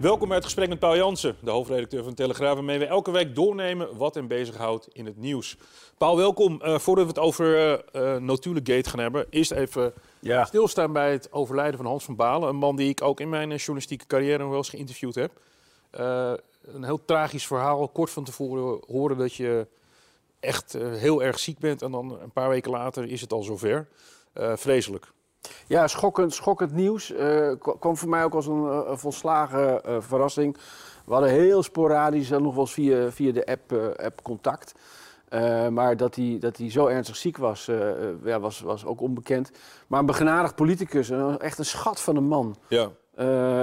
Welkom bij het gesprek met Paul Jansen, de hoofdredacteur van Telegraaf, waarmee we elke week doornemen wat hem bezighoudt in het nieuws. Paul, welkom. Uh, voordat we het over uh, uh, Natuurlijk Gate gaan hebben, eerst even ja. stilstaan bij het overlijden van Hans van Balen. Een man die ik ook in mijn journalistieke carrière nog wel eens geïnterviewd heb. een heel tragisch verhaal. Kort van tevoren horen dat je echt heel erg ziek bent en dan een paar weken later is het al zover. vreselijk. Ja, schokkend, schokkend nieuws. Uh, kwam voor mij ook als een, een volslagen uh, verrassing. We hadden heel sporadisch, nog wel eens via, via de app, app contact. maar dat hij, dat hij zo ernstig ziek was, ja, was, was ook onbekend. Maar een begenadigd politicus, een, echt een schat van een man. Ja.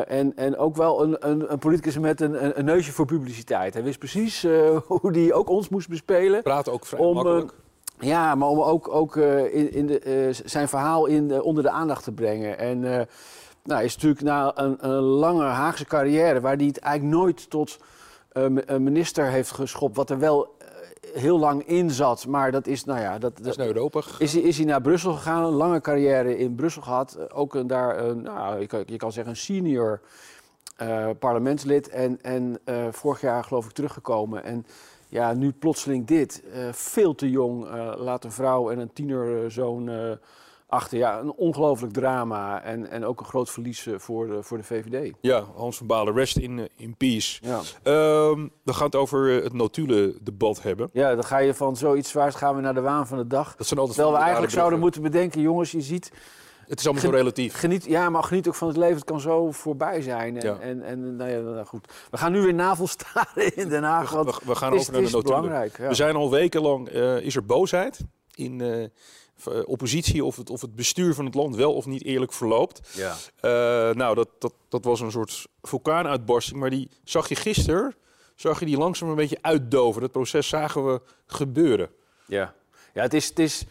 en, en ook wel een, een, een politicus met een, een, neusje voor publiciteit. Hij wist precies hoe hij ook ons moest bespelen. Praat ook vrij om, makkelijk. Ja, maar om ook, ook uh, in, in de, uh, zijn verhaal in, onder de aandacht te brengen. En uh, nou, is natuurlijk na een, een, lange Haagse carrière, waar hij het eigenlijk nooit tot minister heeft geschopt, wat er wel heel lang in zat. Maar dat is, nou ja, dat, dat is is, is hij naar Brussel gegaan, een lange carrière in Brussel gehad. Ook een, daar, nou, je kan, je kan zeggen, een senior parlementslid. En, en vorig jaar geloof ik teruggekomen. En ja, nu plotseling dit. Uh, veel te jong. Uh, laat een vrouw en een tienerzoon uh, achter. Ja, een ongelooflijk drama. En, en ook een groot verlies voor, de, voor de VVD. Ja, Hans van Balen, rest in, in peace. Ja. Um, we gaan het over het notulen-debat hebben. Ja, dan ga je van zoiets zwaars gaan we naar de waan van de dag. Dat zijn altijd Terwijl we eigenlijk zouden moeten bedenken, jongens, je ziet het is allemaal zo relatief. Geniet, ja, maar geniet ook van het leven. Het kan zo voorbij zijn. En, ja. en, en nou ja, nou goed. We gaan nu weer navelstaren in Den Haag. We, we, gaan over naar de notulen. Ja. We zijn al wekenlang, uh, is er boosheid in uh, oppositie of het, of het bestuur van het land wel of niet eerlijk verloopt. Ja. Uh, nou, dat, dat, dat was een soort vulkaanuitbarsting. Maar die zag je gisteren, zag je die langzaam een beetje uitdoven. Dat proces zagen we gebeuren. Ja, ja het is... Het is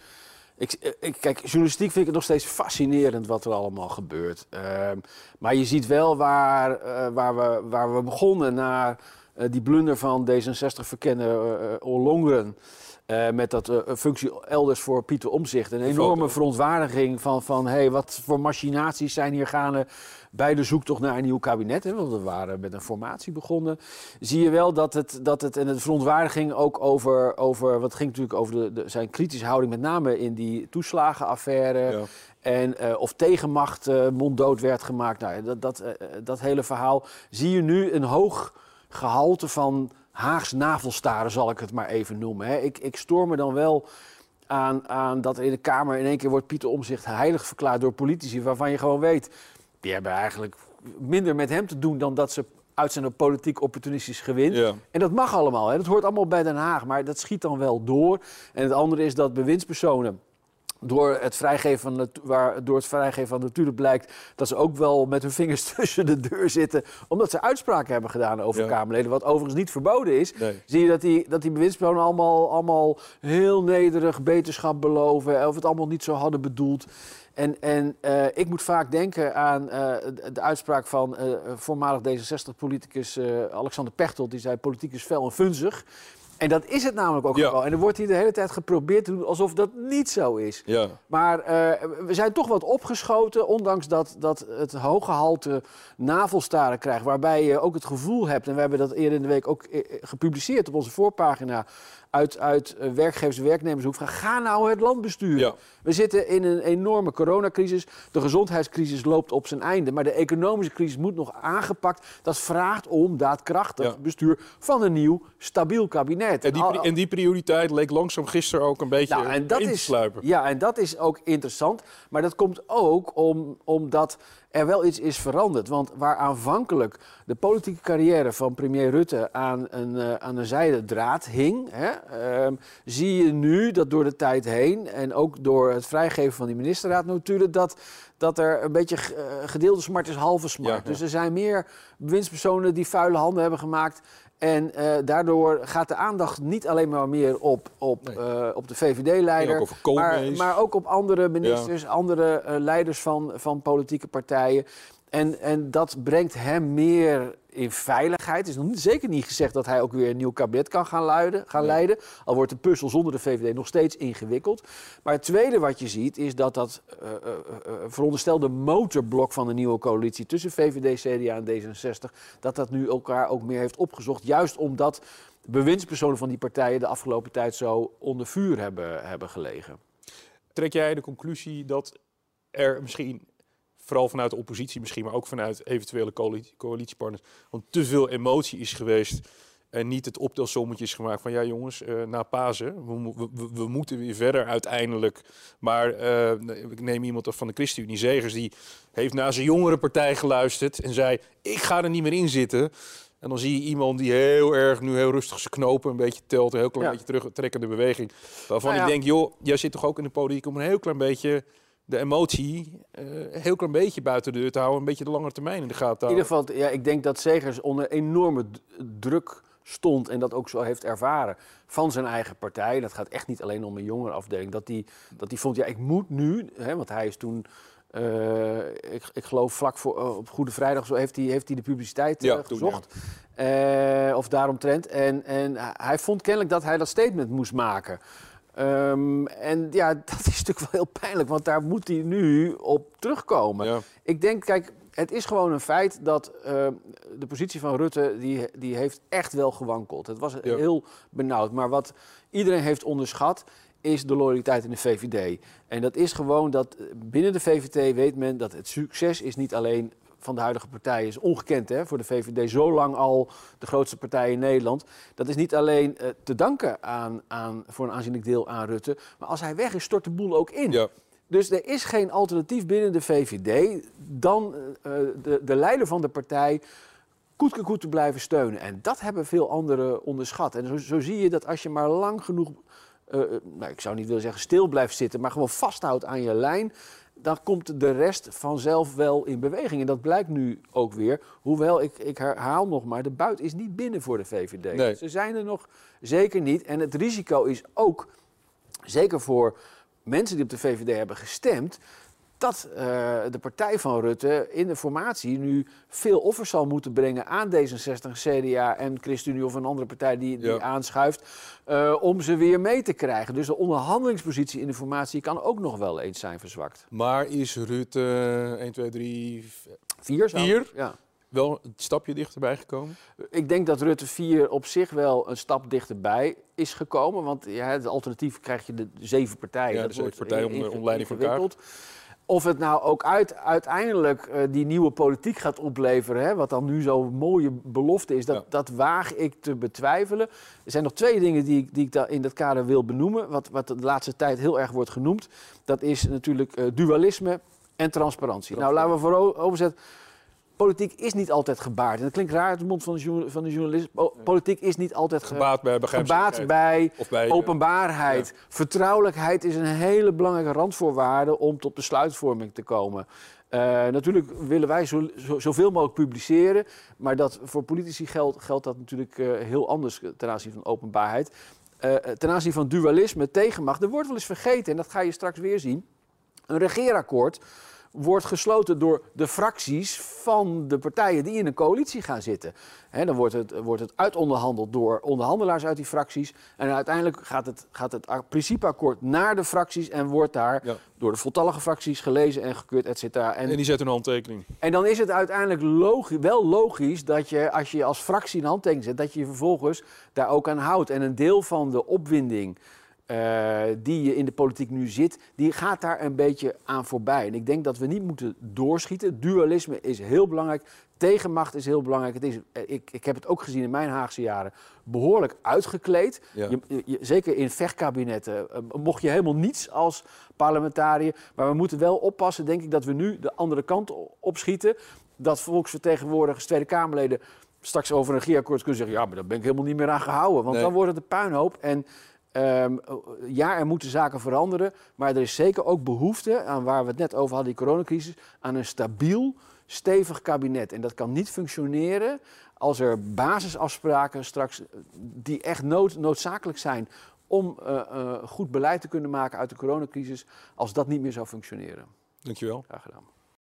ik, ik, kijk, journalistiek vind ik het nog steeds fascinerend wat er allemaal gebeurt. Uh, maar je ziet wel waar, uh, waar, we, waar we begonnen na uh, die blunder van D66-verkenner Ollongren. met dat functie elders voor Pieter Omzicht. Een enorme verontwaardiging van, van hey, wat voor machinaties zijn hier gaande bij de zoektocht naar een nieuw kabinet, hè, want we waren met een formatie begonnen, zie je wel dat het, dat het en de verontwaardiging ook over, over wat ging natuurlijk over de, de, zijn kritische houding, met name in die toeslagenaffaire. Ja. En uh, of tegenmacht uh, monddood werd gemaakt. Nou, dat, dat, uh, dat hele verhaal zie je nu een hoog gehalte van Haags navelstaren, zal ik het maar even noemen. Hè. Ik, ik stoor me dan wel aan, aan dat er in de Kamer in één keer wordt Pieter Omzicht heilig verklaard door politici, waarvan je gewoon weet die hebben eigenlijk minder met hem te doen dan dat ze uit zijn politiek opportunistisch gewin. Ja. En dat mag allemaal, hè. dat hoort allemaal bij Den Haag, maar dat schiet dan wel door. En het andere is dat bewindspersonen door het vrijgeven van de, waar, door het vrijgeven van natuurlijk blijkt dat ze ook wel met hun vingers tussen de deur zitten, omdat ze uitspraken hebben gedaan over Kamerleden, wat overigens niet verboden is. Zie je dat die, dat die bewindspersonen allemaal, allemaal heel nederig beterschap beloven, of het allemaal niet zo hadden bedoeld. En, en uh, ik moet vaak denken aan uh, de uitspraak van uh, voormalig D66-politicus Alexander Pechtel. Die zei: politiek is fel en funzig. En dat is het namelijk ook ja. wel. En er wordt hier de hele tijd geprobeerd te doen alsof dat niet zo is. Ja. Maar uh, we zijn toch wat opgeschoten, ondanks dat, dat het hoge halte navelstaren krijgt. Waarbij je ook het gevoel hebt, en we hebben dat eerder in de week ook gepubliceerd op onze voorpagina uit, uit uh, werkgevers- en werknemershoek van ga nou het land besturen. We zitten in een enorme coronacrisis. De gezondheidscrisis loopt op zijn einde. Maar de economische crisis moet nog aangepakt. Dat vraagt om daadkrachtig bestuur van een nieuw, stabiel kabinet. En die, en die prioriteit leek langzaam gisteren ook een beetje nou, in te sluipen. Ja, en dat is ook interessant. Maar dat komt ook om, omdat er wel iets is veranderd. Want waar aanvankelijk de politieke carrière van premier Rutte aan een, uh, aan een zijdraad hing, hè, ehm, zie je nu dat door de tijd heen en ook door het vrijgeven van die ministerraad natuurlijk dat dat er een beetje uh, gedeelde smart is halve smart. Dus er zijn meer bewindspersonen die vuile handen hebben gemaakt en uh, daardoor gaat de aandacht niet alleen maar meer op, op, nee. uh, op de VVD-leider, maar, maar, ook op andere ministers, ja. andere leiders van, van politieke partijen. En, en dat brengt hem meer in veiligheid. Het is nog niet, zeker niet gezegd dat hij ook weer een nieuw kabinet kan gaan, luiden, gaan nee. leiden. Al wordt de puzzel zonder de VVD nog steeds ingewikkeld. Maar het tweede wat je ziet is dat dat uh, uh, uh, veronderstelde motorblok van de nieuwe coalitie tussen VVD, CDA en D66, dat dat nu elkaar ook meer heeft opgezocht. Juist omdat bewindspersonen van die partijen de afgelopen tijd zo onder vuur hebben, hebben gelegen. Trek jij de conclusie dat er misschien vooral vanuit de oppositie misschien, maar ook vanuit eventuele coalitiepartners, want te veel emotie is geweest en niet het optelsommetje is gemaakt van ja jongens, uh, na Pasen, we, we, we, moeten weer verder uiteindelijk. Maar uh, ik neem iemand van de ChristenUnie, Zegers, die heeft naar zijn jongere partij geluisterd en zei ik ga er niet meer in zitten. En dan zie je iemand die heel erg nu heel rustig zijn knopen een beetje telt, een heel klein ja. beetje terugtrekkende beweging. Waarvan nou ja. ik denk, joh, jij zit toch ook in de politiek om een heel klein beetje de emotie uh, heel klein beetje buiten de deur te houden, een beetje de lange termijn in de gaten houden. In ieder geval, ja, ik denk dat Segers onder enorme druk stond en dat ook zo heeft ervaren van zijn eigen partij. Dat gaat echt niet alleen om een jongerenafdeling. Dat die, dat die vond, ja, ik moet nu, hè, want hij is toen, uh, ik, ik geloof vlak voor, uh, op Goede Vrijdag, zo heeft hij, heeft hij de publiciteit ja, gezocht. Toen, ja. of daaromtrent. En, en hij vond kennelijk dat hij dat statement moest maken. Um, en ja, dat is natuurlijk wel heel pijnlijk, want daar moet hij nu op terugkomen. Ja. Ik denk, kijk, het is gewoon een feit dat uh, de positie van Rutte, die, die heeft echt wel gewankeld. Het was ja. heel benauwd. Maar wat iedereen heeft onderschat, is de loyaliteit in de VVD. En dat is gewoon dat binnen de VVD weet men dat het succes is niet alleen van de huidige partij is ongekend hè, voor de VVD. Zo lang al de grootste partij in Nederland. Dat is niet alleen uh, te danken aan, aan, voor een aanzienlijk deel aan Rutte. Maar als hij weg is, stort de boel ook in. Ja. Dus er is geen alternatief binnen de VVD dan uh, de, de leider van de partij koet te blijven steunen. En dat hebben veel anderen onderschat. En zo, zo zie je dat als je maar lang genoeg, uh, nou, ik zou niet willen zeggen stil blijft zitten, maar gewoon vasthoudt aan je lijn, dan komt de rest vanzelf wel in beweging. En dat blijkt nu ook weer. Hoewel, ik, ik herhaal nog maar, de buit is niet binnen voor de VVD. Nee. Ze zijn er nog zeker niet. En het risico is ook, zeker voor mensen die op de VVD hebben gestemd... dat uh, de partij van Rutte in de formatie nu veel offers zal moeten brengen aan D66, CDA en ChristenUnie of een andere partij die, die ja. aanschuift, uh, om ze weer mee te krijgen. Dus de onderhandelingspositie in de formatie kan ook nog wel eens zijn verzwakt. Maar is Rutte 1, 2, 3, 4? 4? Ja. Wel een stapje dichterbij gekomen? Ik denk dat Rutte 4 op zich wel een stap dichterbij is gekomen. Want ja, het alternatief krijg je de zeven partijen. Ja, de zeven partijen onder omleiding van elkaar. Of het nou ook uit, uiteindelijk uh, die nieuwe politiek gaat opleveren, hè, wat dan nu zo'n mooie belofte is, dat, ja. dat waag ik te betwijfelen. Er zijn nog twee dingen die, die ik in dat kader wil benoemen, wat, wat de laatste tijd heel erg wordt genoemd. Dat is natuurlijk uh, dualisme en transparantie. Nou, laten we vooroverzetten. Politiek is niet altijd gebaard. En dat klinkt raar uit de mond van de, van de journalist. Politiek is niet altijd ge gebaat bij, gebaat bij, bij openbaarheid. Ja. Vertrouwelijkheid is een hele belangrijke randvoorwaarde om tot besluitvorming te komen. Uh, natuurlijk willen wij zo, zo, zoveel mogelijk publiceren. Maar dat, voor politici geldt, geldt dat natuurlijk uh, heel anders ten aanzien van openbaarheid. Uh, ten aanzien van dualisme, tegenmacht. Er wordt wel eens vergeten, en dat ga je straks weer zien. Een regeerakkoord wordt gesloten door de fracties van de partijen die in een coalitie gaan zitten. He, dan wordt het, wordt het uitonderhandeld door onderhandelaars uit die fracties. En uiteindelijk gaat het, gaat het principeakkoord naar de fracties en wordt daar ja. door de voltallige fracties gelezen en gekeurd, et cetera. En, en, die zetten een handtekening. En dan is het uiteindelijk logisch, wel logisch dat je, als je als fractie een handtekening zet, dat je je vervolgens daar ook aan houdt. En een deel van de opwinding uh, die in de politiek nu zit, die gaat daar een beetje aan voorbij. En ik denk dat we niet moeten doorschieten. Dualisme is heel belangrijk. Tegenmacht is heel belangrijk. Het is, eh, ik, ik heb het ook gezien in mijn Haagse jaren behoorlijk uitgekleed. Je, zeker in vechtkabinetten eh, mocht je helemaal niets als parlementariër. Maar we moeten wel oppassen, denk ik, dat we nu de andere kant opschieten. Dat volksvertegenwoordigers, Tweede Kamerleden straks over een regeerakkoord kunnen zeggen... ja, maar daar ben ik helemaal niet meer aan gehouden. Want dan wordt het een puinhoop. En Um, ja, er moeten zaken veranderen, maar er is zeker ook behoefte aan waar we het net over hadden, die coronacrisis, aan een stabiel, stevig kabinet. En dat kan niet functioneren als er basisafspraken straks, die echt nood, noodzakelijk zijn om uh, uh, goed beleid te kunnen maken uit de coronacrisis, als dat niet meer zou functioneren. Dankjewel. Graag gedaan.